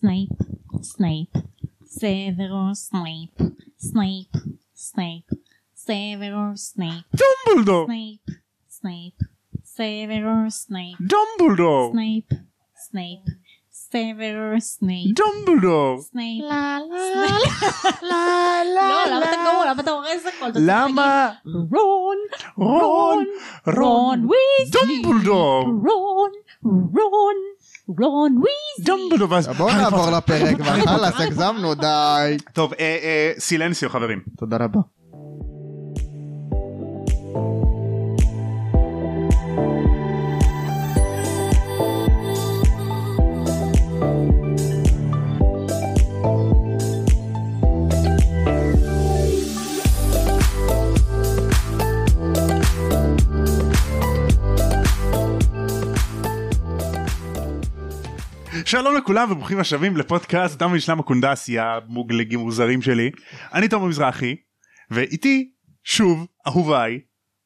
סנייפ, סנייפ, סוורוס סנייפ, סנייפ, סנייפ, סוורוס סנייפ, דומבלדור! סנייפ, סנייפ, סוורוס סנייפ, דומבלדור! סנייפ, סנייפ, סוורוס סנייפ, דומבלדור! סנייפ. לה לא, למה אתה גרוע? למה אתה הורס הכל? אתה צריך למה? להגיד, רון, רון! רון ויזלי, דומבלדור! רון, רון, רון ויזלי. דומבלדור! ואז- בואו נעבור לפרק כבר, חלאס, הגזמנו, די. טוב, אה, אה, סילנסיו חברים. תודה רבה. שלום לכולם וברוכים השבים לפודקאסט דם ונשלם הקונדסי המוגלגים מוזרים שלי. אני תומר מזרחי ואיתי שוב אהוביי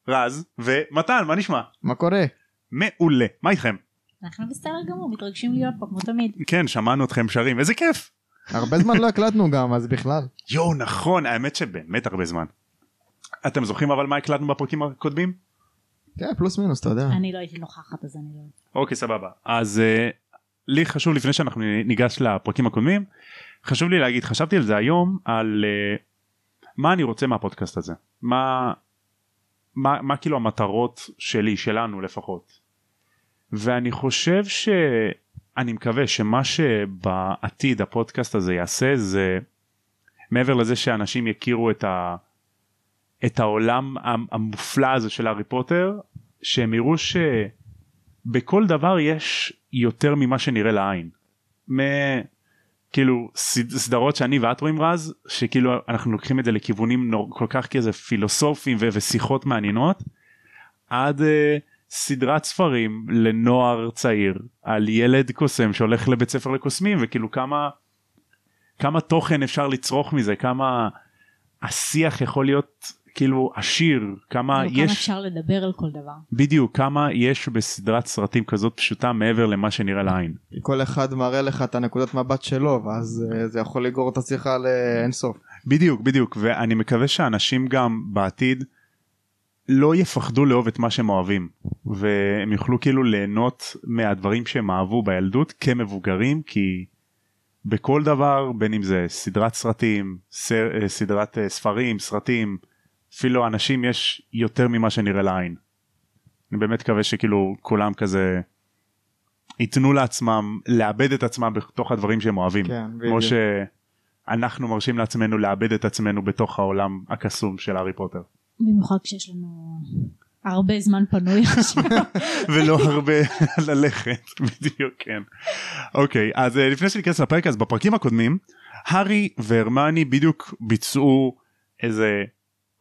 רז ומתן מה נשמע? מה קורה? מעולה מה איתכם? אנחנו בסדר גמור, מתרגשים להיות פה כמו תמיד. כן שמענו אתכם שרים איזה כיף. הרבה זמן לא הקלטנו גם, אז בכלל. יואו נכון האמת שבאמת הרבה זמן. אתם זוכרים אבל מה הקלטנו בפרקים הקודמים? כן, פלוס מינוס, אתה יודע. אני לא הייתי נוכחת אז אני לא... אוקיי סבבה אז uh, לי חשוב לפני שאנחנו ניגש לפרקים הקודמים חשוב לי להגיד חשבתי על זה היום על uh, מה אני רוצה מהפודקאסט הזה? מה מה, מה כאילו המטרות שלי שלנו לפחות? ואני חושב שאני מקווה שמה שבעתיד הפודקאסט הזה יעשה זה מעבר לזה שאנשים יכירו את, ה, את העולם המופלא הזה של הארי פוטר שהם יראו ש... בכל דבר יש יותר ממה שנראה לעין. מ... כאילו סד, סדרות שאני ואת רואים רז שכאילו אנחנו לוקחים את זה לכיוונים נור, כל כך כאיזה פילוסופים ו- ושיחות מעניינות עד uh, סדרת ספרים לנוער צעיר על ילד קוסם שהולך לבית ספר לקוסמים וכאילו כמה כמה תוכן אפשר לצרוך מזה כמה השיח יכול להיות כאילו עשיר כמה כאילו, כמה יש אפשר לדבר על כל דבר. בדיוק כמה יש בסדרת סרטים כזאת פשוטה מעבר למה שנראה לעין. כל אחד מראה לך את הנקודת מבט שלו, ואז אה, זה יכול לגרור את השיחה לאינסוף. בדיוק בדיוק ואני מקווה שאנשים גם בעתיד לא יפחדו לאהוב את מה שהם אוהבים והם יוכלו כאילו ליהנות מהדברים שהם אהבו בילדות כמבוגרים כי בכל דבר בין אם זה סדרת סרטים סר, אה, סדרת אה, ספרים סרטים אפילו אנשים יש יותר ממה שנראה לעין. אני באמת מקווה שכאילו כולם כזה ייתנו לעצמם לאבד את עצמם בתוך הדברים שהם אוהבים כן, כמו בדיוק. שאנחנו מרשים לעצמנו לאבד את עצמנו בתוך העולם הקסום של הארי פוטר במיוחד כשיש לנו הרבה זמן פנוי עכשיו. ולא הרבה ללכת בדיוק כן אוקיי אז אה, לפני שניכנס לפרק אז בפרקים הקודמים הארי והרמני בדיוק ביצעו איזה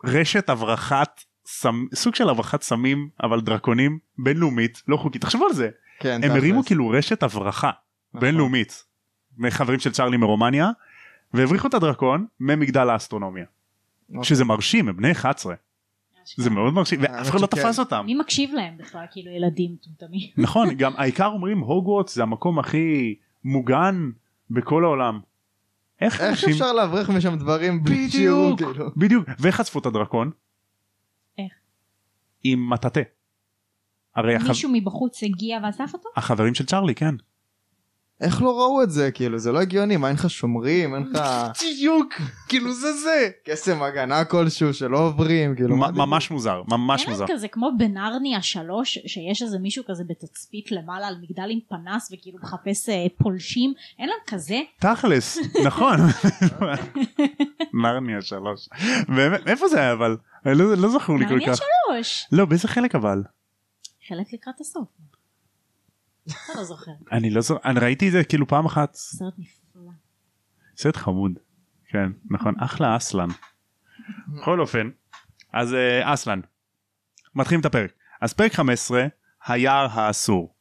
רשת הברחת סמ... סוג של הברחת סמים אבל דרקונים בינלאומית לא חוקית תחשבו על זה כן, הם. הרימו כאילו רשת הברחה נכון. בינלאומית מחברים של צ'רלי מרומניה והבריחו את הדרקון ממגדל האסטרונומיה אוקיי. שזה מרשים הם בני 11 זה מאוד מרשים ואף האמת אחד לא. תפס אותם מי מקשיב להם בכלל כאילו ילדים מטומטמים. נכון גם העיקר אומרים הוגוורטס זה המקום הכי מוגן בכל העולם. איך איך אנשים אפשר להבריח משם דברים בלי בדיוק שיעור, כאילו? בדיוק ואיך חשפו את הדרקון? איך? עם מטאטה. הרי החב... מישהו מבחוץ הגיע ואסף אותו? החברים של צ'רלי כן. איך לא ראו את זה, כאילו, זה לא הגיוני, מה אין לך שומרים, אין לך בדיוק כאילו זה זה. קסם הגנה כלשהו שלא עוברים, כאילו, ממש מוזר ממש אין מוזר. להם כזה כמו בנרניה שלוש שיש איזה מישהו כזה בתצפית למעלה על מגדל עם פנס וכאילו מחפש אה, פולשים אין להם כזה תכלס נכון. נרניה שלוש. באמת, איפה זה היה אבל? לא לא זכור לי כל נרניה כך. שלוש לא באיזה חלק אבל? חלק לקראת הסוף. אתה לא זוכר אני לא זוכר אני ראיתי את זה כאילו פעם אחת סרט נפלא. סרט חמוד. כן נכון אחלה אסלן. בכל אופן אז אה, אסלן. מתחילים את הפרק. אז פרק 15 היער האסור.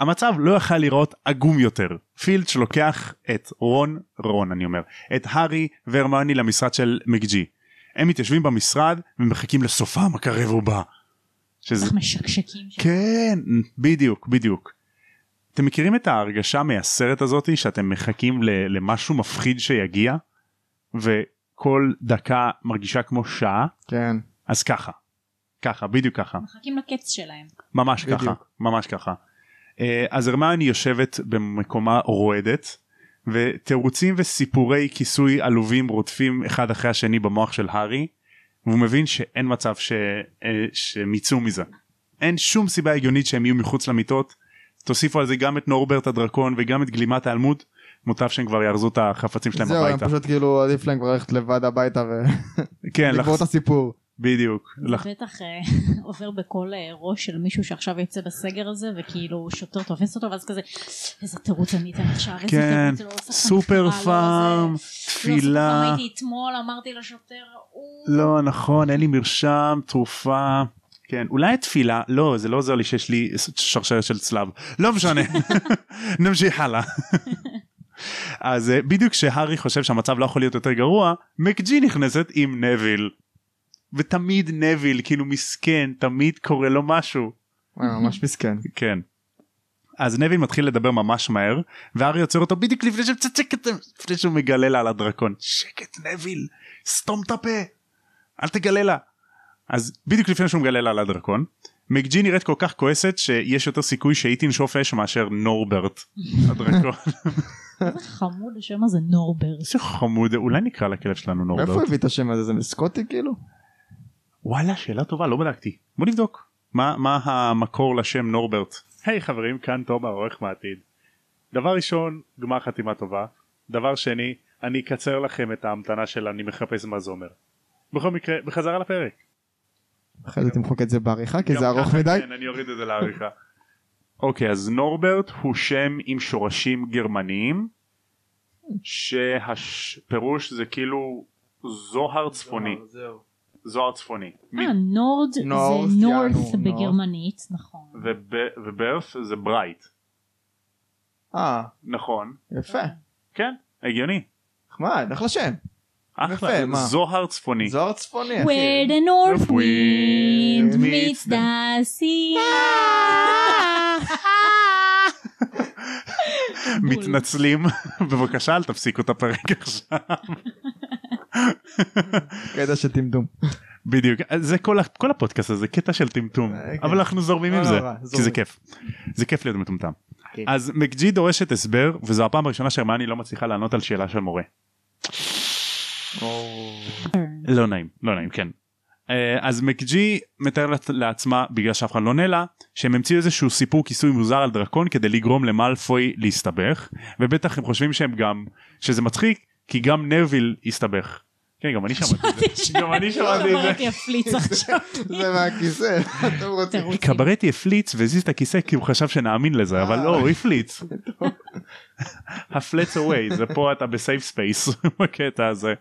המצב לא יכל לראות עגום יותר. פילץ' לוקח את רון רון אני אומר את הארי והרמני למשרד של מקג'י. הם מתיישבים במשרד ומחכים לסופם הקרב ובא. שזה איך משקשקים. כן בדיוק בדיוק. אתם מכירים את ההרגשה מהסרט הזאתי שאתם מחכים ל- למשהו מפחיד שיגיע וכל דקה מרגישה כמו שעה כן. אז ככה ככה בדיוק ככה מחכים לקץ שלהם. ממש בדיוק. ככה ממש ככה. אה, אז הרמני יושבת במקומה רועדת ותירוצים וסיפורי כיסוי עלובים רודפים אחד אחרי השני במוח של הארי והוא מבין שאין מצב ש... אה, שהם יצאו מזה. אין שום סיבה הגיונית שהם יהיו מחוץ למיטות. תוסיפו על זה גם את נורברט הדרקון וגם את גלימת האלמות מוטב שהם כבר יארזו את החפצים שלהם זהו, הם הביתה. פשוט כאילו עדיף להם כבר ללכת לבד הביתה כן, ולגמור לח... את הסיפור. בדיוק. זה לח... בטח אה, עובר בכל אה, ראש של מישהו שעכשיו יוצא בסגר הזה וכאילו שוטר תופס אותו ואז כזה איזה תירוץ אני אתן עכשיו איזה כן, תירוץ לא, סופר המחקרה, פארם, לא, זה- לא, סופר תפילה. פארם הייתי אתמול אמרתי לשוטר לא נכון אין לי מרשם תרופה כן אולי תפילה לא זה לא עוזר לי שיש לי שרשרת של צלב לא משנה נמשיך הלאה. אז אה, בדיוק כשהארי חושב שהמצב לא יכול להיות יותר גרוע מקג'י נכנסת עם נביל. ותמיד נביל כאילו מסכן תמיד קורה לו משהו ממש מסכן. כן. אז נביל מתחיל לדבר ממש מהר והארי עוצר אותו בדיוק לפני שמצצק את זה לפני שהוא מגלה לה על הדרקון שקט נביל סתום את הפה אל תגלה לה. אז בדיוק לפני שהוא מגלה לה על הדרקון מקג'י נראית כל כך כועסת שיש יותר סיכוי שהיא תנשוף אש מאשר נורברט הדרקון. איזה חמוד השם הזה נורברט. איזה חמוד אולי נקרא לכלב שלנו מאיפה נורברט. הביא את השם הזה? זה מסקוטי כאילו? וואלה שאלה טובה לא בדקתי בוא נבדוק מה מה המקור לשם נורברט. היי חברים כאן תומר עורך מעתיד. דבר ראשון גמר חתימה טובה. דבר שני אני אקצר לכם את ההמתנה של אני מחפש מה זה אומר. בכל מקרה בחזרה לפרק. אחרי זה תמחוק את זה בעריכה כי זה ארוך מדי. כן אני אוריד את זה לעריכה. אוקיי אז נורברט הוא שם עם שורשים גרמניים שהפירוש זה כאילו זוהר צפוני זוהר צפוני. אה נורד זה נורת. בגרמנית נכון. וב- וברף זה ברייט אה, נכון יפה. כן הגיוני נחמד, אחלה שם. אחלה מה? זוהר צפוני זוהר צפוני אחי. Where the north wind meets the sea. מתנצלים בבקשה אל תפסיקו את הפרק עכשיו קטע של טמטום. בדיוק זה כל הפודקאסט הזה קטע של טמטום אה, כן. אבל אנחנו זורמים עם לא זה נורא, כי זה. כיף זה כיף להיות מטומטם כן. אז מקג'י דורשת הסבר וזו הפעם הראשונה שהרמני לא מצליחה לענות על שאלה של מורה לא נעים לא נעים כן. אה, אז מקג'י מתאר לעצ- לעצמה בגלל שאף אחד לא עונה לה שהם המציאו איזשהו סיפור כיסוי מוזר על דרקון כדי לגרום למאלפוי להסתבך ובטח הם חושבים שהם גם שזה מצחיק כי גם נרוויל הסתבך. כן גם אני שמעתי את זה. גם אני שמעתי את זה. שמעתי יפליץ עכשיו. זה מהכיסא. אתם רוצים. תירוצים. קברטי הפליץ והזיז את הכיסא כי הוא חשב שנאמין לזה אבל לא הוא הפליץ. הפלץ אווי זה פה אתה בסייף ספייס בקטע הזה.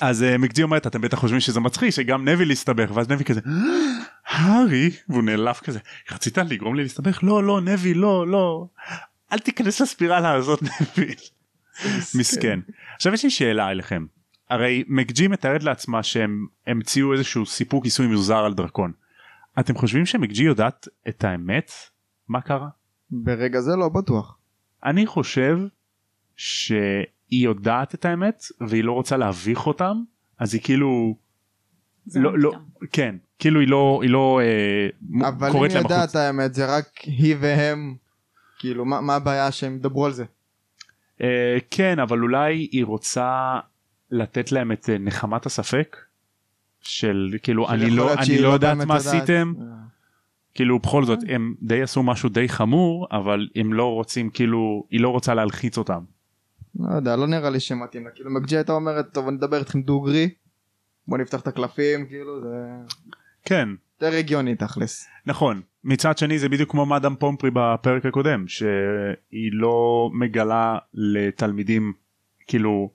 אז אה, מקג'י אומרת אתם בטח חושבים שזה מצחיק שגם נביל הסתבך ואז נביל כזה הארי והוא נעלב כזה רצית לגרום לי להסתבך לא לא נביל לא לא אל תיכנס לספירלה הזאת נביל. מסכן. עכשיו יש לי שאלה אליכם. הרי מקג'י מתארת לעצמה שהם המציאו איזשהו סיפור כיסוי מוזר על דרקון. אתם חושבים שמקג'י יודעת את האמת? מה קרה? ברגע זה לא בטוח. אני חושב שהיא יודעת את האמת והיא לא רוצה להביך אותם אז היא כאילו לא לא מוקדם. כן כאילו היא לא היא לא אה, אבל אם היא יודעת. את האמת זה רק היא והם. כאילו מה מה הבעיה שהם ידברו על זה? אה, כן אבל אולי היא רוצה לתת להם את אה, נחמת הספק של כאילו אני לא אני שהיא לא יודעת מה יודעת. עשיתם. כאילו בכל זאת הם די עשו משהו די חמור אבל הם לא רוצים כאילו היא לא רוצה להלחיץ אותם. לא יודע לא נראה לי שמתאים לה כאילו מקג'י הייתה אומרת טוב אני אדבר איתכם דוגרי. בוא נפתח את הקלפים כאילו זה כן יותר הגיוני תכלס. נכון מצד שני זה בדיוק כמו מאדם פומפרי בפרק הקודם שהיא לא מגלה לתלמידים כאילו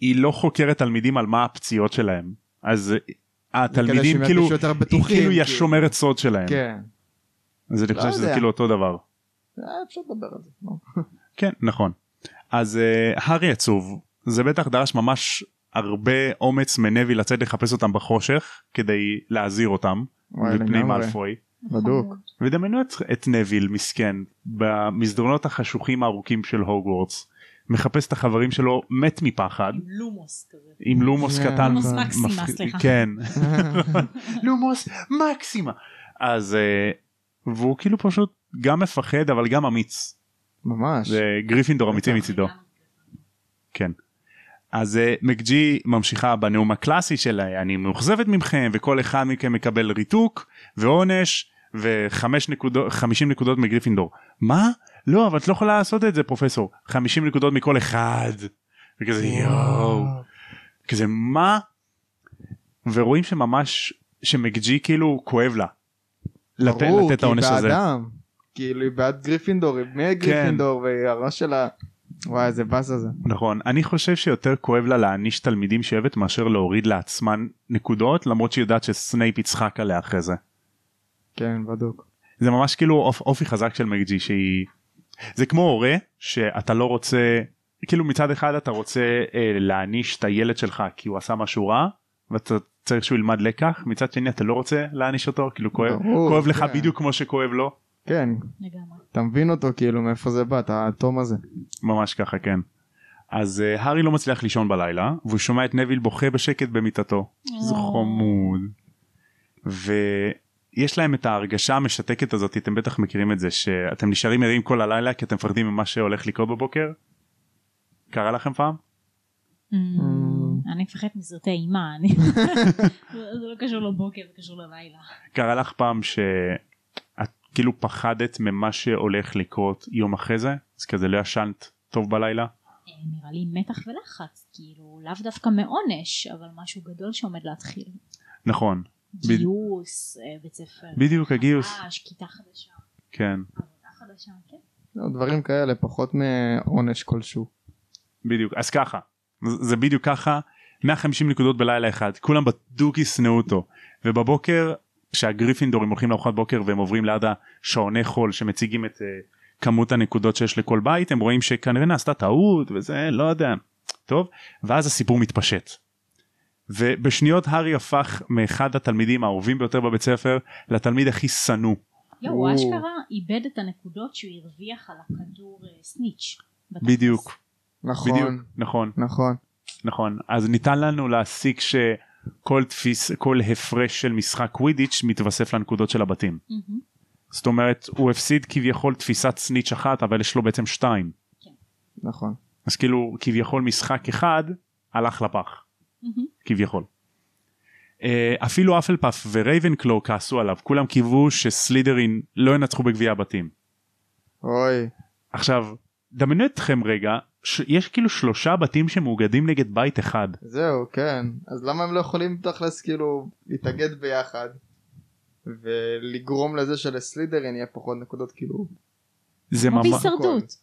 היא לא חוקרת תלמידים על מה הפציעות שלהם אז התלמידים כאילו יותר היא כאילו היא כאילו. השומרת סוד שלהם כן. אז אני לא חושב שזה. כאילו אותו דבר אה, אפשר לדבר על זה. כן נכון אז uh, הארי עצוב זה בטח דרש ממש הרבה אומץ מנבי לצאת לחפש אותם בחושך כדי להזהיר אותם מפני. מאלפוי בדוק. ודמיינו את, את נביל מסכן במסדרונות החשוכים הארוכים של הוגוורטס מחפש את החברים שלו מת מפחד עם לומוס כזה. עם לומוס. קטן לומוס מקסימה, סליחה. כן לומוס מקסימה אז אה, והוא כאילו פשוט גם מפחד אבל גם אמיץ ממש. זה גריפינדור אמיתי מצידו. כן. אז אה, מקג'י ממשיכה בנאום הקלאסי של אני מאוכזבת מכם וכל אחד מכם מקבל ריתוק ועונש וחמש נקודות 50 נקודות מגריפינדור. מה? לא אבל את לא יכולה לעשות את זה פרופסור. 50 נקודות מכל אחד. וכזה יואו. כזה מה? ורואים שממש שמקג'י כאילו כואב לה. לתת, ברור, לתת את כי העונש הזה. באדם. כאילו היא בעד גריפינדור, היא בני גריפינדור, והיא הראש שלה... וואי איזה באסה זה. נכון אני חושב שיותר כואב לה להעניש תלמידים שהיא אוהבת מאשר להוריד לעצמן נקודות למרות שהיא יודעת שסנייפ יצחק עליה אחרי זה. כן בדוק. זה ממש כאילו אופ, אופי חזק של מגג'י שהיא זה כמו הורה שאתה לא רוצה כאילו מצד אחד אתה רוצה אה, להעניש את הילד שלך כי הוא עשה משהו רע ואתה צריך שהוא ילמד לקח מצד שני אתה לא רוצה להעניש אותו כאילו כואב, ברור, כואב לך כן. בדיוק כמו שכואב לו כן, לגמרי. אתה מבין אותו כאילו מאיפה זה בא, את האטום הזה. ממש ככה כן. אז uh, הארי לא מצליח לישון בלילה והוא שומע את נביל בוכה בשקט במיטתו. זה. חמוד. ויש להם את ההרגשה המשתקת הזאת אתם בטח מכירים את זה שאתם נשארים ערים כל הלילה כי אתם מפחדים ממה שהולך לקרות בבוקר. קרה לכם פעם? Mm, אני מפחדת מסרטי אימה, זה לא קשור לבוקר, זה קשור ללילה. קרה לך פעם כאילו פחדת ממה שהולך לקרות יום אחרי זה? אז כזה לא ישנת טוב בלילה? אה, נראה לי מתח ולחץ, כאילו לאו דווקא מעונש, אבל משהו גדול שעומד להתחיל. נכון. גיוס, אה, בית ספר. בדיוק, הגיוס. חדש, כיתה חדשה, כן עבודה חדשה, כן. לא, דברים כאלה פחות מעונש כלשהו. בדיוק אז ככה זה זה בדיוק ככה 150 נקודות בלילה אחד כולם בדוק ישנאו אותו ובבוקר כשהגריפינדורים הולכים לארוחת בוקר והם עוברים ליד השעוני חול שמציגים את uh, כמות הנקודות שיש לכל בית הם רואים שכנראה נעשתה טעות וזה לא יודע טוב ואז הסיפור מתפשט. ובשניות הארי הפך מאחד התלמידים האהובים ביותר בבית ספר לתלמיד הכי שנוא יואו, הוא. אשכרה איבד את הנקודות שהוא הרוויח על הכדור אה, סניץ'. בדיוק נכון, בדיוק נכון נכון. נכון אז ניתן לנו להסיק שכל תפיס כל הפרש של משחק קווידיץ' מתווסף לנקודות של הבתים מהמם. זאת אומרת הוא הפסיד כביכול תפיסת סניץ' אחת אבל יש לו בעצם שתיים נכון. אז כאילו כביכול משחק אחד הלך לפח מהמם. כביכול. אה, אפילו אפלפאף ורייבנקלו כעסו עליו כולם קיוו שסלידרין לא ינצחו בגביע הבתים. אוי. עכשיו דמיינו אתכם רגע ש- יש כאילו שלושה בתים שמאוגדים נגד בית אחד. זהו כן. אז למה הם לא יכולים תכלס כאילו להתאגד ביחד ולגרום לזה שלסלידרין יהיה פחות נקודות כאילו? זה ממש.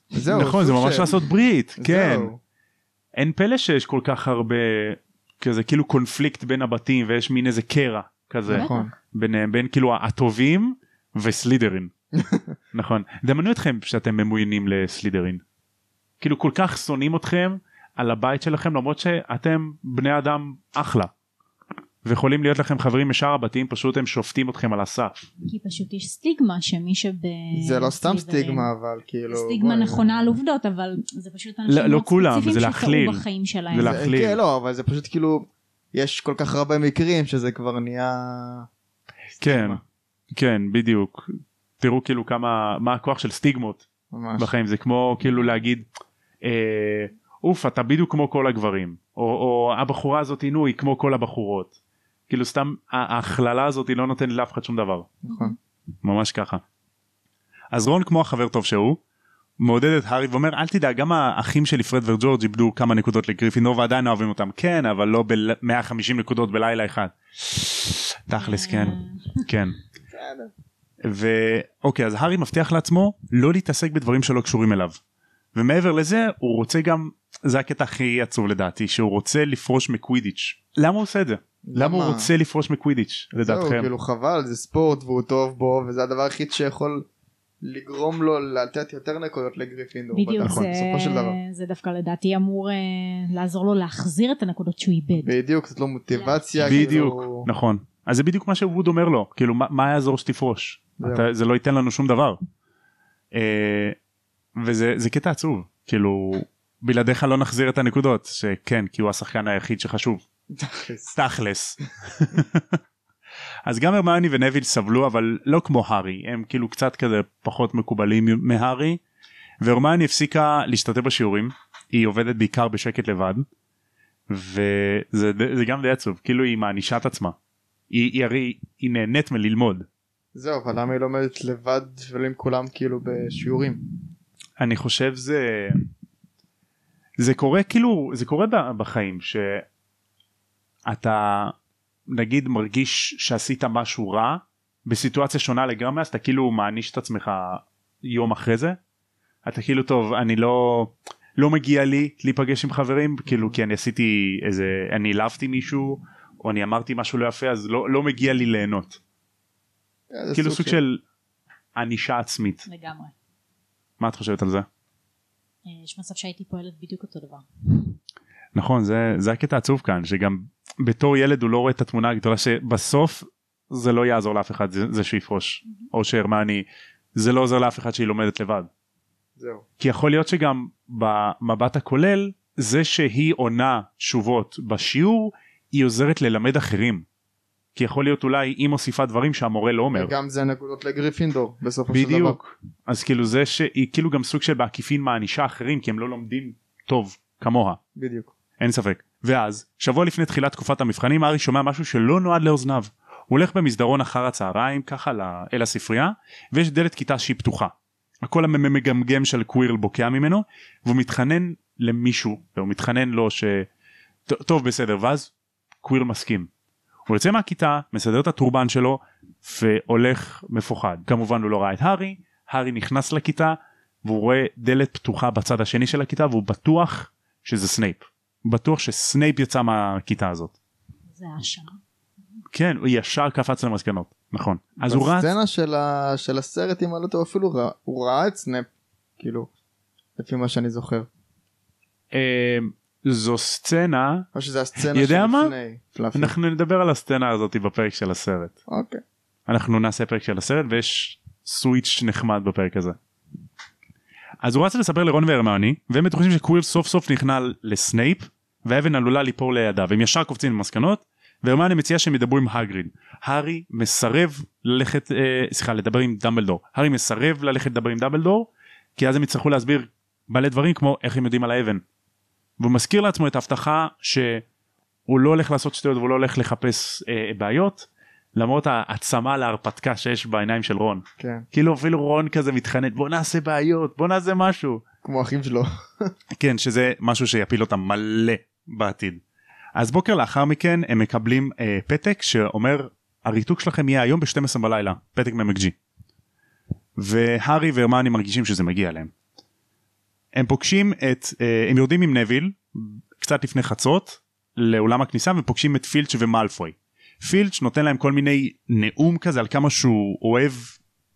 זהו נכון זה ממש לעשות ברית כן. זהו. אין פלא שיש כל כך הרבה כזה כאילו קונפליקט בין הבתים ויש מין איזה קרע כזה נכון. ביניהם בין כאילו הטובים וסלידרין. נכון. דמיינו אתכם שאתם ממוינים לסלידרין כאילו כל כך שונאים אתכם על הבית שלכם למרות שאתם בני אדם אחלה ויכולים להיות לכם חברים משאר הבתים פשוט הם שופטים אתכם על הסף כי פשוט יש סטיגמה שמי שב... זה לא סתם סטיגמה אבל כאילו סטיגמה בואי. נכונה על עובדות אבל זה פשוט אנשים לא מאוד כולם, ספציפיים זה להכליל. בחיים שלהם. זה זה- להכליל. כן לא אבל זה פשוט כאילו יש כל כך הרבה מקרים שזה כבר נהיה כן כן בדיוק תראו כאילו כמה מה הכוח של סטיגמות ממש בחיים זה כמו כאילו להגיד אוף אתה בדיוק כמו כל הגברים או, או הבחורה הזאת נו היא כמו כל הבחורות כאילו סתם ההכללה הזאת לא נותנת לאף אחד שום דבר נכון ממש ככה. אז רון כמו החבר טוב שהוא מעודד את הארי ואומר אל תדאג גם האחים שלי פרד וג'ורג' איבדו כמה נקודות לגריפינור ועדיין אוהבים אותם כן אבל לא ב-150 נקודות בלילה אחד. תכלס כן כן. ואוקיי אז הארי מבטיח לעצמו לא להתעסק בדברים שלא קשורים אליו. ומעבר לזה הוא רוצה גם זה הקטע הכי עצוב לדעתי שהוא רוצה לפרוש מקווידיץ'. למה הוא עושה את זה? למה הוא רוצה לפרוש מקווידיץ' זהו לדעתכם? כאילו חבל זה ספורט והוא טוב בו וזה הדבר היחיד שיכול לגרום לו לתת יותר נקודות לגריפינדור בדיוק, זה, בסופו של דבר זה דווקא לדעתי אמור אה, לעזור לו להחזיר את הנקודות שהוא איבד. בדיוק זאת לא מוטיבציה בדיוק כאילו... נכון אז זה בדיוק מה שווד אומר לו כאילו מה, מה יעזור שתפרוש זהו. אתה, זה לא ייתן לנו שום דבר. אה, וזה זה קטע עצוב. כאילו בלעדיך לא נחזיר את הנקודות שכן כי הוא השחקן היחיד שחשוב. תכלס. אז גם הרמני ונביל סבלו אבל לא כמו הארי. הם כאילו קצת כזה פחות מקובלים מהארי. והרמני הפסיקה להשתתף בשיעורים. היא עובדת בעיקר בשקט לבד. וזה גם די עצוב. כאילו היא מענישה את עצמה. היא, היא הרי היא נהנית מללמוד. זהו אבל למה היא לומדת לבד ולא עם כולם כאילו בשיעורים? אני חושב זה זה קורה כאילו זה קורה בחיים שאתה נגיד מרגיש שעשית משהו רע בסיטואציה שונה לגמרי אז אתה כאילו מעניש את עצמך יום אחרי זה? אתה כאילו טוב אני לא לא מגיע לי להיפגש עם חברים כאילו כי אני עשיתי איזה אני העלבתי מישהו או אני אמרתי משהו לא יפה אז לא לא מגיע לי ליהנות. אה, כאילו סוג של ענישה עצמית. לגמרי. מה את חושבת על זה? אה, יש מצב שהייתי פועלת בדיוק אותו דבר. נכון זה זה הקטע העצוב כאן שגם בתור ילד הוא לא רואה את התמונה הגדולה שבסוף זה לא יעזור לאף אחד זה, זה שיפרוש או שהרמני זה לא עוזר לאף אחד שהיא לומדת לבד זהו. כי יכול להיות שגם במבט הכולל זה שהיא עונה תשובות בשיעור היא עוזרת ללמד אחרים כי יכול להיות אולי היא מוסיפה דברים שהמורה לא אומר וגם זה נקודות לגריפינדור בסופו של דבר. בדיוק אז כאילו זה שהיא כאילו גם סוג של בעקיפין מענישה אחרים כי הם לא לומדים טוב כמוה בדיוק. אין ספק. ואז, שבוע לפני תחילת תקופת המבחנים, ארי שומע משהו שלא נועד לאוזניו. הוא הולך במסדרון אחר הצהריים, ככה ל- אל הספרייה, ויש דלת כיתה שהיא פתוחה. הקול המגמגם של קווירל בוקע ממנו, והוא מתחנן למישהו, והוא מתחנן לו ש... "ט- טוב בסדר, ואז קווירל מסכים. הוא יוצא מהכיתה, מסדר את הטורבן שלו, והולך מפוחד. כמובן הוא לא ראה את הארי, הארי נכנס לכיתה, והוא רואה דלת פתוחה בצד השני של הכיתה, והוא בטוח שזה סנייפ. בטוח שסנייפ יצא מהכיתה הזאת. זה האשמה. כן, הוא ישר קפץ למסקנות, נכון. אז הוא רץ, בסצנה של, ה... של הסרט אם אני לא טועה אפילו ראה, הוא ראה את סנייפ כאילו לפי מה שאני זוכר. זו סצנה, או שזה הסצנה יודע מה? פלאפי. אנחנו נדבר על הסצנה הזאת בפרק של הסרט. אוקיי. אנחנו נעשה פרק של הסרט ויש סוויץ' נחמד בפרק הזה. אז הוא רץ לספר לרון והרמני והם בטוחים שקוויל סוף סוף נכנע לסנייפ והאבן עלולה ליפול לידיו הם ישר קופצים למסקנות והרמני מציע שהם ידברו עם הגריד. הארי מסרב ללכת אה, סליחה לדבר עם דמבלדור הארי מסרב ללכת לדבר עם דמבלדור כי אז הם יצטרכו להסביר מלא דברים כמו איך הם יודעים על האבן. והוא מזכיר לעצמו את ההבטחה שהוא לא הולך לעשות שטויות והוא לא הולך לחפש אה, בעיות למרות העצמה להרפתקה שיש בעיניים של רון כן. כאילו אפילו רון כזה מתחנן בוא נעשה בעיות בוא נעשה משהו כמו אחים שלו. כן שזה משהו שיפיל אותם מלא בעתיד. אז בוקר לאחר מכן הם מקבלים אה, פתק שאומר הריתוק שלכם יהיה היום ב-12 בלילה פתק מ-MG. והארי והרמני מרגישים שזה מגיע להם. הם פוגשים את אה, הם יורדים עם נביל קצת לפני חצות לאולם הכניסה ופוגשים את פילץ' ומאלפוי. פילץ' נותן להם כל מיני נאום כזה על כמה שהוא אוהב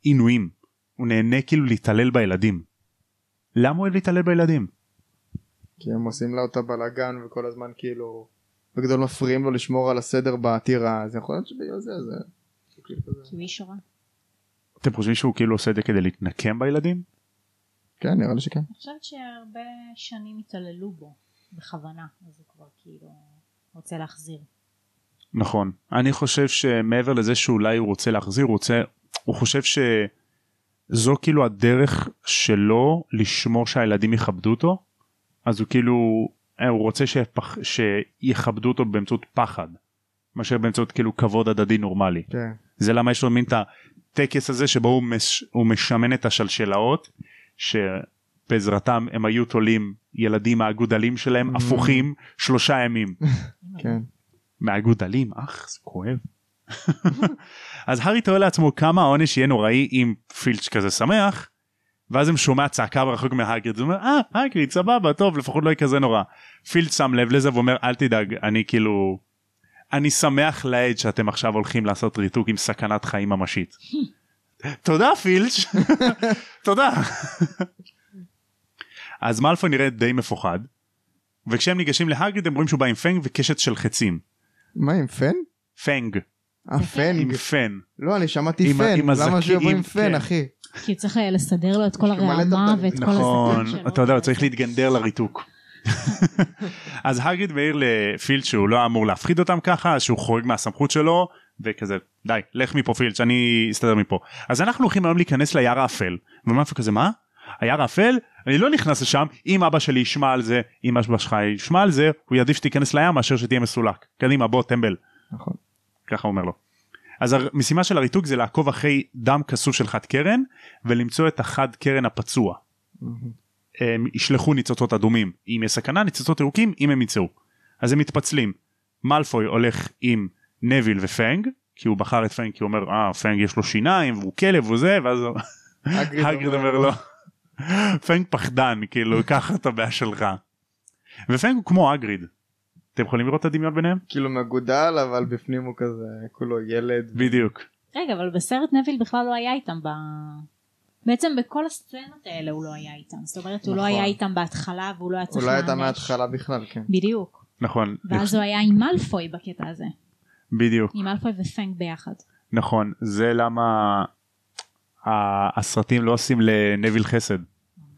עינויים. הוא נהנה כאילו להתעלל בילדים. למה הוא אוהב להתעלל בילדים? כי הם עושים לה אותה בלאגן וכל הזמן כאילו בגדול מפריעים לו לשמור על הסדר בעתירה אז יכול להיות שבגלל זה זה. כי איש רע. אתם חושבים שהוא כאילו עושה את זה כדי להתנקם בילדים? כן נראה לי שכן. אני חושבת שהרבה שנים התעללו בו בכוונה אז הוא כבר כאילו רוצה להחזיר. נכון. אני חושב שמעבר לזה שאולי הוא רוצה להחזיר, הוא רוצה, הוא חושב שזו כאילו הדרך שלו לשמור שהילדים יכבדו אותו, אז הוא כאילו, אה, הוא רוצה שפח, שיכבדו אותו באמצעות פחד, מאשר באמצעות כאילו כבוד הדדי נורמלי. כן. זה למה יש לו מין את הטקס הזה שבו הוא, מש, הוא משמן את השלשלאות שבעזרתם הם היו תולים ילדים מהגודלים שלהם Mm. הפוכים שלושה ימים. כן. מהגודלים אך זה כואב. אז הארי תוהה לעצמו כמה העונש יהיה נוראי אם פילץ' כזה שמח ואז הם שומע צעקה ברחוק מהגריד הוא אומר אה הגריד סבבה טוב לפחות לא יהיה כזה נורא. פילץ' שם לב לזה ואומר אל תדאג אני כאילו אני שמח לעד שאתם עכשיו הולכים לעשות ריתוק עם סכנת חיים ממשית. תודה פילץ' תודה. אז מאלפוי נראה די מפוחד וכשהם ניגשים להגריד הם רואים שהוא בא עם פנג וקשת של חצים. מה עם פן? פנג אה, עם פן. פן. לא, אני שמעתי פן. למה שיבוא עם הזקים, פן, כן. אחי? כי צריך אה, לסדר לו את כל הרעמה. ואת כל נכון, הזקים שלו. אתה יודע, הוא צריך להתגנדר לריתוק. אז הגריד מעיר לפילד שהוא לא אמור להפחיד אותם ככה, שהוא חורג מהסמכות שלו, וכזה, די, לך מפה פילד, שאני אסתדר מפה. אז אנחנו הולכים היום להיכנס ליער האפל. ומאיפה כזה, מה? היער האפל? אני לא נכנס לשם, אם אבא שלי ישמע על זה, אם אבא שלך ישמע על זה, הוא יעדיף שתיכנס לים מאשר שתהיה מסולק. קדימה, בוא, טמבל. נכון. ככה אומר לו. אז המשימה של הריתוק זה לעקוב אחרי דם כסוף של חד קרן ולמצוא את החד קרן הפצוע. הם ישלחו ניצוצות אדומים אם יש סכנה ניצוצות ירוקים אם הם יצאו. אז הם מתפצלים. מאלפוי הולך עם נביל ופנג כי הוא בחר את פנג כי הוא אומר אה פנג יש לו שיניים והוא כלב וזה ואז הגריד הגריד אומר לו פנג פחדן כאילו קח את הבעיה שלך. ופנג הוא כמו אגריד. אתם יכולים לראות את הדמיון ביניהם? כאילו מגודל, אבל בפנים הוא כזה, כולו ילד. בדיוק. רגע, אבל בסרט נביל בכלל לא היה איתם ב... בעצם בכל הסצנות האלה הוא לא היה איתם. זאת אומרת, הוא לא נכון. היה איתם בהתחלה והוא לא היה צריך אולי הייתה להיענש. מההתחלה בכלל, כן. בדיוק. נכון. ואז הוא היה עם מאלפוי בקטע הזה. בדיוק. עם מאלפוי ופנג ביחד. נכון זה למה ה- הסרטים לא עושים לנביל חסד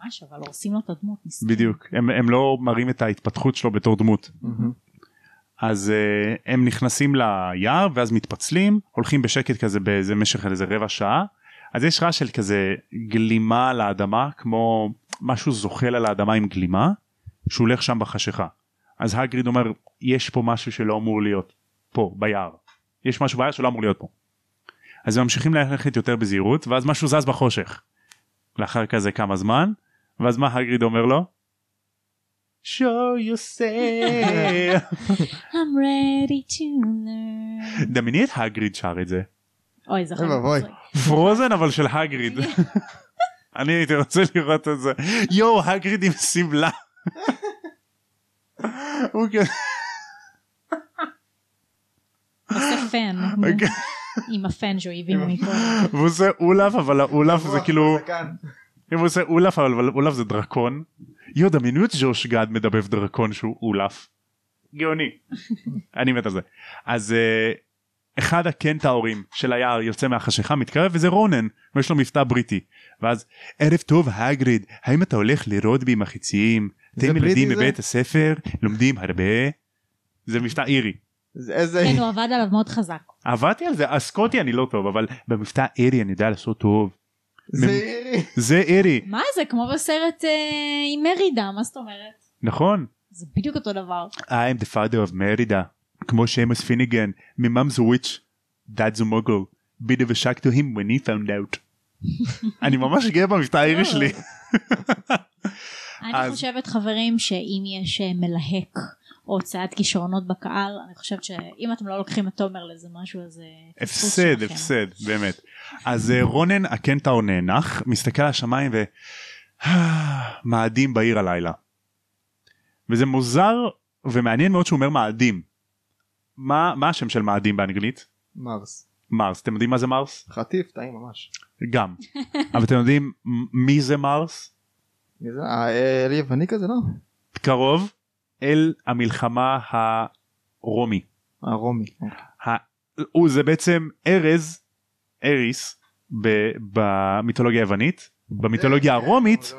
ממש, אבל הורסים לו את הדמות. מסכן. בדיוק הם, הם לא מראים את ההתפתחות שלו בתור דמות מהמם. אז uh, הם נכנסים ליער ואז מתפצלים הולכים בשקט כזה באיזה משך איזה רבע שעה אז יש רעש של כזה גלימה על האדמה כמו משהו זוחל על האדמה עם גלימה שהוא הולך שם בחשיכה אז הגריד אומר יש פה משהו שלא אמור להיות פה ביער יש משהו ביער שלא אמור להיות פה. אז הם ממשיכים ללכת יותר בזהירות ואז משהו זז בחושך. לאחר כזה כמה זמן ואז מה הגריד אומר לו? show yourself. I'm ready to learn. דמייני את הגריד שר את זה. אוי, זה. מצחיק. פרוזן אבל של הגריד. אני הייתי רוצה לראות את זה. יואו הגריד עם שמלה. הוא כזה- עושה פן. אוקיי. עם הפן שהוא הביא מפה. והוא עושה אולף אבל האולף זה כאילו. אם הוא עושה אולף אבל אולף זה דרקון. יואו דמיינו את ג'וש גד מדבב דרקון שהוא אולף. גאוני. אני מת על זה. אז אה, אחד הקנטאורים של היער יוצא מהחשיכה מתקרב וזה רונן ויש לו מבטא בריטי. ואז ערב טוב הגריד האם אתה הולך לראות בי מחיצים? זה אתם ילדים? בבית הספר לומדים הרבה. זה מבטא אירי. זה איזה... כן, הוא עבד עליו מאוד חזק. עבדתי על זה הסקוטי אני לא טוב אבל במבטא אירי אני יודע לעשות טוב. זה אירי. זה אירי מה זה? כמו בסרט אה, עם מרידה, מה זאת אומרת? נכון. זה בדיוק אותו דבר. I'm the father of מרידה כמו שמוס פיניגן ממאמס וויץ' dad's a muggle bit of a shock to him when he found out. אני ממש גאה במבטא האירי שלי. אני חושבת חברים שאם יש אה, מלהק או הוצאת כישרונות בקהל אני חושבת שאם אתם לא לוקחים את תומר לאיזה משהו אז אה, הפסד. הפסד באמת. אז אה, רונן הקנטאור נאנח מסתכל על השמיים ומאדים בעיר הלילה. וזה מוזר ומעניין מאוד שהוא אומר מאדים. מה מה השם של מאדים באנגלית? מרס. מרס אתם יודעים מה זה מרס? חטיף, טעים ממש. גם. אבל אתם יודעים מי זה מרס? מי זה? אה, אל יווני כזה, לא? קרוב אל המלחמה הרומי. הרומי. ה- הוא זה בעצם ארז אריס ב- במיתולוגיה היוונית במיתולוגיה הרומית.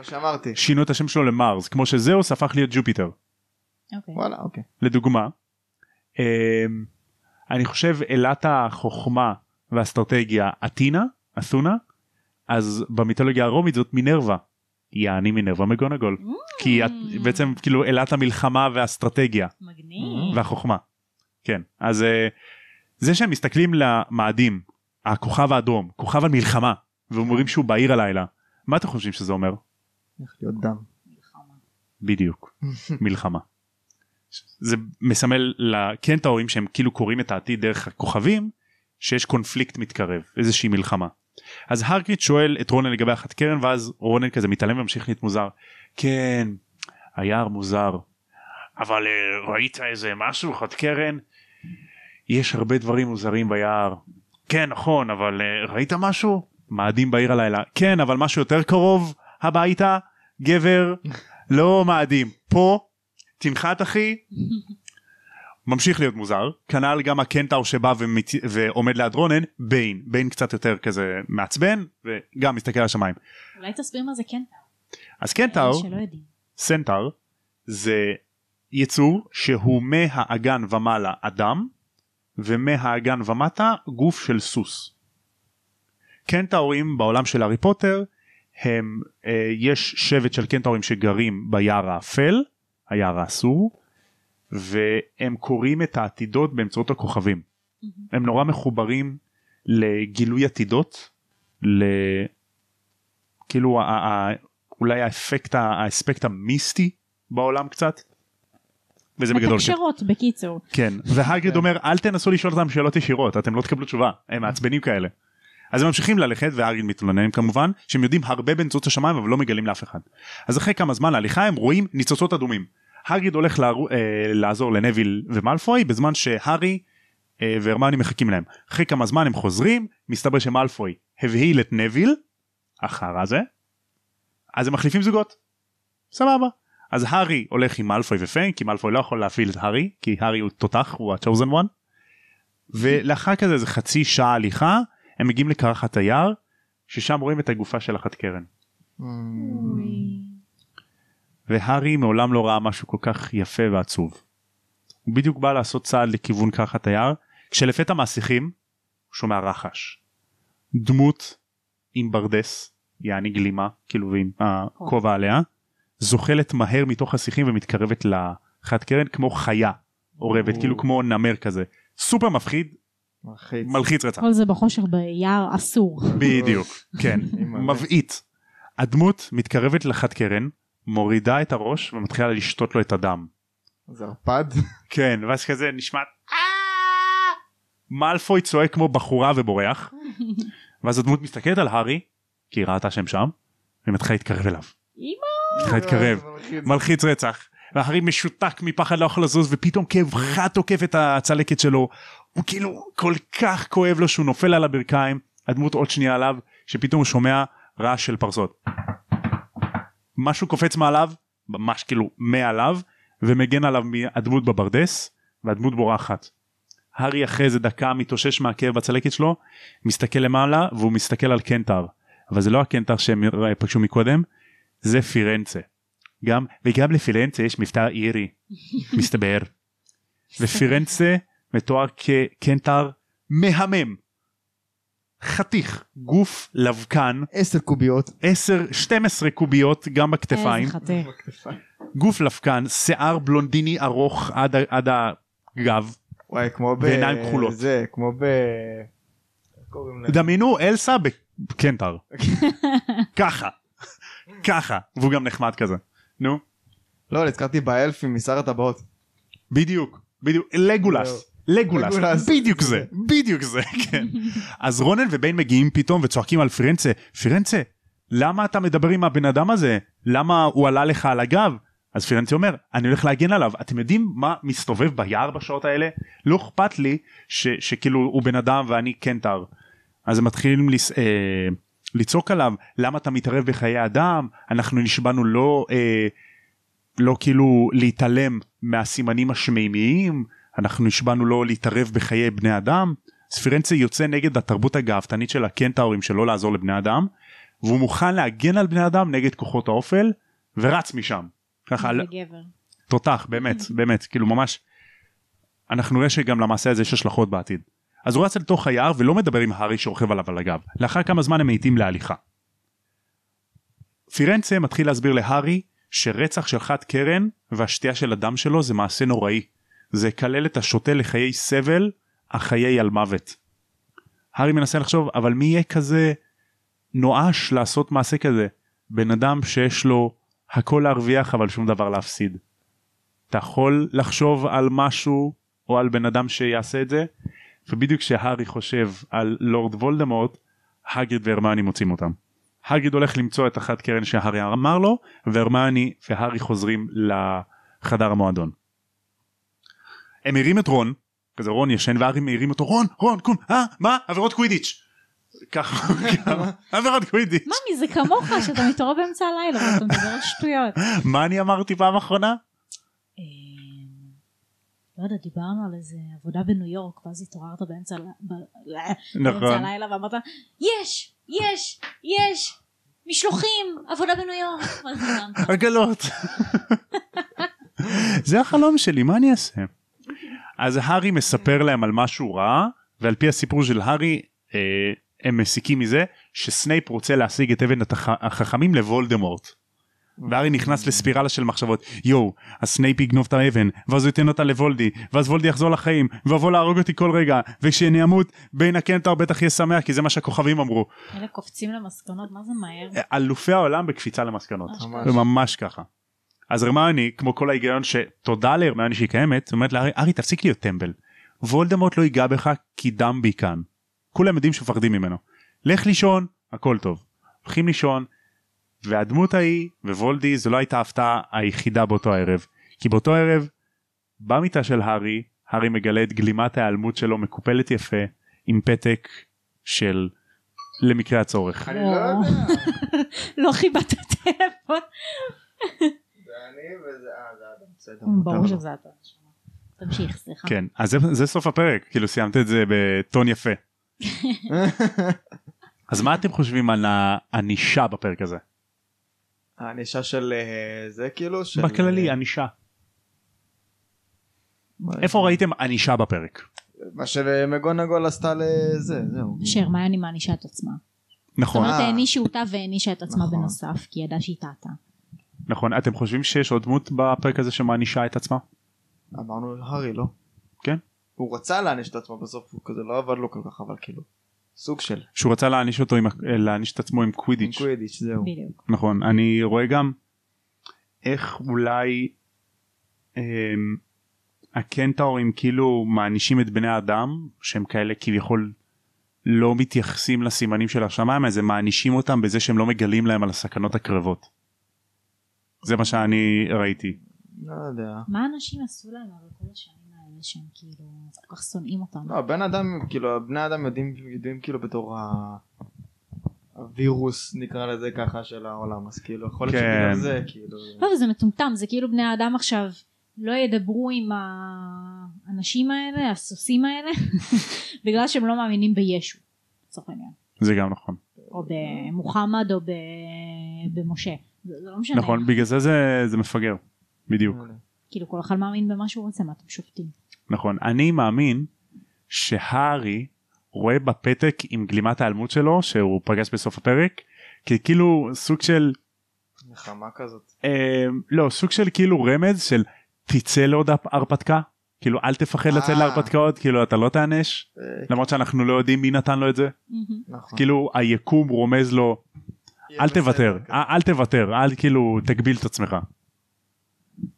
שינו את השם שלו למארס כמו שזהוס הפך להיות ג'ופיטר אוקיי. וואלה, אוקיי. לדוגמה. אמ, אני חושב אלת החוכמה והאסטרטגיה אתינה אתונה אז במיתולוגיה הרומית זאת מינרווה. יעני מינרווה מגונגול כי את בעצם כאילו אלת המלחמה והאסטרטגיה מגניב. והחוכמה. כן אז אה, זה שהם מסתכלים למאדים הכוכב האדום כוכב המלחמה ואומרים שהוא בעיר הלילה מה אתם חושבים שזה אומר? הולך להיות דם. מלחמה. בדיוק מלחמה. זה מסמל לקנטאורים שהם כאילו קוראים את העתיד דרך הכוכבים שיש קונפליקט מתקרב איזושהי מלחמה. אז הרקריט שואל את רונן לגבי אחת קרן ואז רונן כזה מתעלם וממשיך להיות מוזר. כן היער מוזר אבל אה, ראית איזה משהו חד קרן? יש הרבה דברים מוזרים ביער. כן נכון אבל אה, ראית משהו? מאדים בעיר הלילה. כן אבל משהו יותר קרוב הביתה גבר לא מאדים פה תנחת אחי ממשיך להיות מוזר כנ"ל גם הקנטאור שבא ומת... ועומד ליד רונן ביין ביין קצת יותר כזה מעצבן וגם מסתכל על השמיים אולי תסביר מה זה כן אז יודעים. סנטאור זה יצור שהוא מהאגן ומעלה אדם ומהאגן ומטה גוף של סוס. קנטאורים בעולם של הארי פוטר הם אה, יש שבט של קנטאורים שגרים ביער האפל היער האסור והם קוראים את העתידות באמצעות הכוכבים. הם נורא מחוברים לגילוי עתידות ל... כאילו ה- ה- אולי האפקט האספקט המיסטי בעולם קצת. וזה בגדול כן. מתקשרות בקיצור. כן והגריד אומר אל תנסו לשאול אותם שאלות ישירות אתם לא תקבלו תשובה הם מעצבנים כאלה. אז הם ממשיכים ללכת והגריד מתלוננים כמובן שהם יודעים הרבה באמצעות השמיים אבל לא מגלים לאף אחד. אז אחרי כמה זמן להליכה הם רואים ניצוצות אדומים. הגריד הולך לערו, אה, לעזור לנביל ומלפוי בזמן שהארי אה, והרמני מחכים להם. אחרי כמה זמן הם חוזרים מסתבר שמלפוי הבהיל את נביל החרא הזה אז הם מחליפים זוגות. סבבה. אז הארי הולך עם מאלפוי ופיין כי מאלפוי לא יכול להפעיל את הארי כי הארי הוא תותח הוא ה-chosen one. ולאחר כזה איזה חצי שעה הליכה הם מגיעים לקרחת היער ששם רואים את הגופה של אחת קרן. והארי מעולם לא ראה משהו כל כך יפה ועצוב. הוא בדיוק בא לעשות צעד לכיוון קרחת היער כשלפתע מהשיחים הוא שומע רחש. דמות עם ברדס יעני גלימה כאילו ועם הכובע עליה זוחלת מהר מתוך השיחים ומתקרבת לחת קרן כמו חיה אורבת או. כאילו כמו נמר כזה סופר מפחיד מלחיץ. מלחיץ רצח כל זה בחושך ביער אסור. בדיוק כן. מבעית. הדמות מתקרבת לחת קרן מורידה את הראש ומתחילה לשתות לו את הדם. זה ערפד. כן ואז כזה נשמע "אה!" מאלפוי צועק כמו בחורה ובורח ואז הדמות מסתכלת על הארי כי היא ראתה שהם שם ומתחילה להתקרב אליו. אמא. מתחילה להתקרב מלחיץ. מלחיץ רצח. והארי משותק מפחד לא יכול לזוז ופתאום כאב חד תוקף את הצלקת שלו הוא כאילו כל כך כואב לו שהוא נופל על הברכיים הדמות עוד שנייה עליו שפתאום הוא שומע רעש של פרסות. משהו קופץ מעליו ממש כאילו מעליו ומגן עליו מהדמות בברדס והדמות בורחת. הארי אחרי איזה דקה מתאושש מהכאב בצלקת שלו מסתכל למעלה והוא מסתכל על קנטר אבל זה לא הקנטר שהם פגשו מקודם זה פירנצה. גם וגם לפירנצה יש מבטא אירי מסתבר ופירנצה מתואר כקנטר מהמם חתיך גוף לבקן. עשר קוביות. 10 12 קוביות גם בכתפיים. איזה חתיך. גוף לבקן שיער בלונדיני ארוך עד, ה- עד הגב. וואי כמו ב... ועיניים כחולות. זה כמו ב... איך קוראים לזה? דמיינו אלסה בקנטר ככה. ככה. והוא גם נחמד כזה. נו. לא נזכרתי באלפים משר הטבעות. בדיוק. בדיוק. לגולס לגולס לגולס. בדיוק זה בדיוק זה כן. אז רונן וביין מגיעים פתאום וצועקים על פירנצה פירנצה למה אתה מדבר עם הבן אדם הזה? למה הוא עלה לך על הגב? אז פירנצה אומר אני הולך להגן עליו. אתם יודעים מה מסתובב ביער בשעות האלה? לא אכפת לי ש, שכאילו הוא בן אדם ואני קנטר אז הם מתחילים לס... אה, לצעוק עליו למה אתה מתערב בחיי אדם? אנחנו נשבענו לא אה, לא כאילו להתעלם מהסימנים השמימיים אנחנו נשבענו לא להתערב בחיי בני אדם ספירנצה יוצא נגד התרבות הגאוותנית של הקנטאורים שלא לעזור לבני אדם והוא מוכן להגן על בני אדם נגד כוחות האופל ורץ משם ככה איזה גבר. תותח באמת באמת כאילו ממש אנחנו נראה שגם למעשה הזה יש השלכות בעתיד. אז הוא רץ אל תוך היער ולא מדבר עם הארי שרוכב עליו על הגב לאחר כמה זמן הם מאיטים להליכה. פירנצה מתחיל להסביר להארי שרצח של חד קרן והשתייה של הדם שלו זה מעשה נוראי. זה יקלל את השוטה לחיי סבל אך חיי על מוות. הארי מנסה לחשוב אבל מי יהיה כזה נואש לעשות מעשה כזה בן אדם שיש לו הכל להרוויח אבל שום דבר להפסיד. אתה יכול לחשוב על משהו או על בן אדם שיעשה את זה ובדיוק כשהארי חושב על לורד וולדמורט הגריד והרמני מוצאים אותם. הגריד הולך למצוא את אחת קרן שהארי אמר לו והרמני והארי חוזרים לחדר המועדון. הם מרים את רון כזה רון ישן והארי מרים אותו רון רון קום אה מה עבירות קווידיץ'. ככה עבירות קווידיץ'. ממי זה כמוך שאתה מתעורר באמצע הלילה ואתה מדבר על שטויות. מה אני אמרתי פעם אחרונה? אה, לא יודע, דיברנו על איזה עבודה בניו יורק, ואז התעוררת באמצע נכון. הלילה ואמרת, יש, יש, יש, משלוחים, עבודה בניו יורק. עגלות. זה החלום שלי מה אני אעשה. אז הארי מספר להם על מה שהוא ראה ועל פי הסיפור של הארי אה, הם מסיקים מזה שסנייפ רוצה להשיג את אבן התח... החכמים לוולדמורט. והארי נכנס לספירלה של מחשבות יואו הסנייפ יגנוב את האבן ואז הוא ייתן אותה לוולדי ואז וולדי יחזור לחיים ויבוא להרוג אותי כל רגע וכשאני אמות ביין הקנטאור בטח יהיה שמח כי זה מה שהכוכבים אמרו אלה קופצים למסקנות, מה זה מהר? אלופי העולם בקפיצה למסקנות ממש ככה. אז הרמיוני כמו כל ההיגיון שתודה להרמיוני שהיא קיימת אומרת לארי ארי תפסיק להיות טמבל. וולדמורט לא ייגע בך כי דמבי כאן. כולם יודעים שמפחדים ממנו. לך לישון הכל טוב. הולכים לישון והדמות ההיא ווולדי זו לא הייתה ההפתעה היחידה באותו הערב. כי באותו ערב במיטה של הארי הארי מגלה את גלימת ההיעלמות שלו מקופלת יפה עם פתק של למקרה הצורך. אני לא יודע. לא חיבת הטלפון. אני וזה... אה, זה אדם. בסדר. ברור. שזה אתה. תמשיך, סליחה. כן אז זה, זה סוף הפרק כאילו סיימת את זה בטון יפה. אז מה אתם חושבים על הענישה בפרק הזה? הענישה של אה, זה כאילו? של- בכללי ענישה. איפה ראיתם ענישה בפרק? מה שמגונגול עשתה לזה, זהו. שהרמיוני מענישה את עצמה. זאת נכון אומרת אה. הענישה אותה והענישה את עצמה נכון. בנוסף כי ידעה שהיא טעתה. נכון אתם חושבים שיש עוד דמות בפרק הזה שמענישה את עצמה? אמרנו הארי לא? כן. הוא רצה להעניש את עצמו בסוף הוא כזה לא עבד לו כל כך אבל כאילו סוג של שהוא רצה להעניש אותו עם להעניש את עצמו עם עם קווידיץ' קווידיץ' זהו. בדיוק. נכון אני רואה גם איך אולי אמ, הקנטאורים כאילו מענישים את בני האדם שהם כאלה כביכול לא מתייחסים לסימנים של השמיים אז הם מענישים אותם בזה שהם לא מגלים להם על הסכנות הקרבות. זה מה שאני ראיתי. לא יודע. מה אנשים עשו להם אבל כל השנים האלה שהם כאילו כל כך שונאים אותם. לא בן אדם כאילו בני אדם יודעים יודעים כאילו בתור ה... הווירוס נקרא לזה ככה של העולם אז כאילו יכול להיות כן. שבגלל זה כאילו לא זה מטומטם זה כאילו בני האדם עכשיו לא ידברו עם האנשים האלה הסוסים האלה בגלל שהם לא מאמינים בישו. לצורך העניין. זה גם נכון. או במוחמד או ב... במשה. זה, זה לא משנה. נכון בגלל זה זה, זה מפגר. בדיוק. כאילו כל אחד מאמין במה שהוא רוצה מה אתם שופטים. נכון אני מאמין שהארי רואה בפתק עם גלימת ההיעלמות שלו שהוא פגש בסוף הפרק ככאילו סוג של נחמה כזאת. אה, לא סוג של כאילו רמז של תצא לעוד הרפתקה כאילו אל תפחד לצאת אה. להרפתקאות כאילו אתה לא תענש אה, למרות שאנחנו לא יודעים מי נתן לו את זה נכון. כאילו היקום רומז לו אל תוותר כזה. אל תוותר אל כאילו תגביל את עצמך.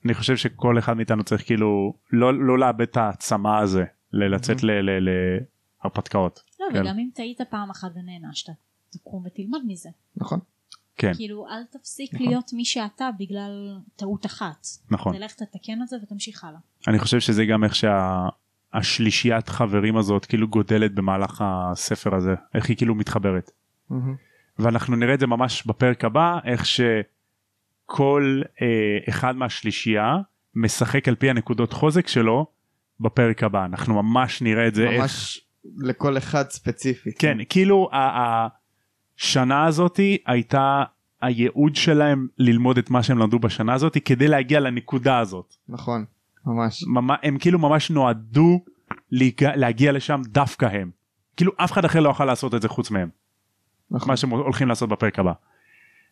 אני חושב שכל אחד מאיתנו צריך כאילו לא לא לאבד את העצמה הזה ללצאת ל- ל- להרפתקאות. לא כן. וגם אם טעית פעם אחת ונענשת תקום ותלמד מזה. נכון. כן כאילו אל תפסיק נכון. להיות מי שאתה בגלל טעות אחת. נכון תלך תתקן את זה ותמשיך הלאה. אני חושב שזה גם איך שהשלישיית חברים הזאת כאילו גודלת במהלך הספר הזה איך היא כאילו מתחברת. מהמם. ואנחנו נראה את זה ממש בפרק הבא איך שכל אה, אחד מהשלישייה משחק על פי הנקודות חוזק שלו בפרק הבא אנחנו ממש נראה את זה איך ממש לכל אחד ספציפי. כן כאילו ה- השנה הזאתי הייתה הייעוד שלהם ללמוד את מה שהם למדו בשנה הזאתי כדי להגיע לנקודה הזאת נכון. ממש. ממש הם כאילו ממש נועדו להגיע, להגיע לשם דווקא הם כאילו אף אחד אחר לא יכול לעשות את זה חוץ מהם נכון. מה שהם הולכים לעשות בפרק הבא.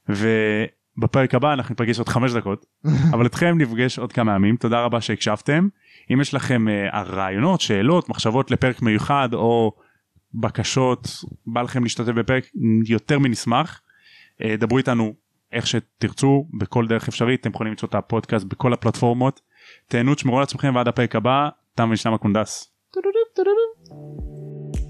ובפרק הבא אנחנו ניפגש עוד חמש דקות אבל אתכם נפגש עוד כמה ימים תודה רבה שהקשבתם אם יש לכם אה, רעיונות שאלות מחשבות לפרק מיוחד או בקשות בא לכם להשתתף בפרק יותר מנשמח אה, דברו איתנו איך שתרצו בכל דרך אפשרית אתם יכולים למצוא את הפודקאסט בכל הפלטפורמות תהנו תשמרו על עצמכם ועד הפרק הבא תם ונשלם הקונדס. טו-דו-דו.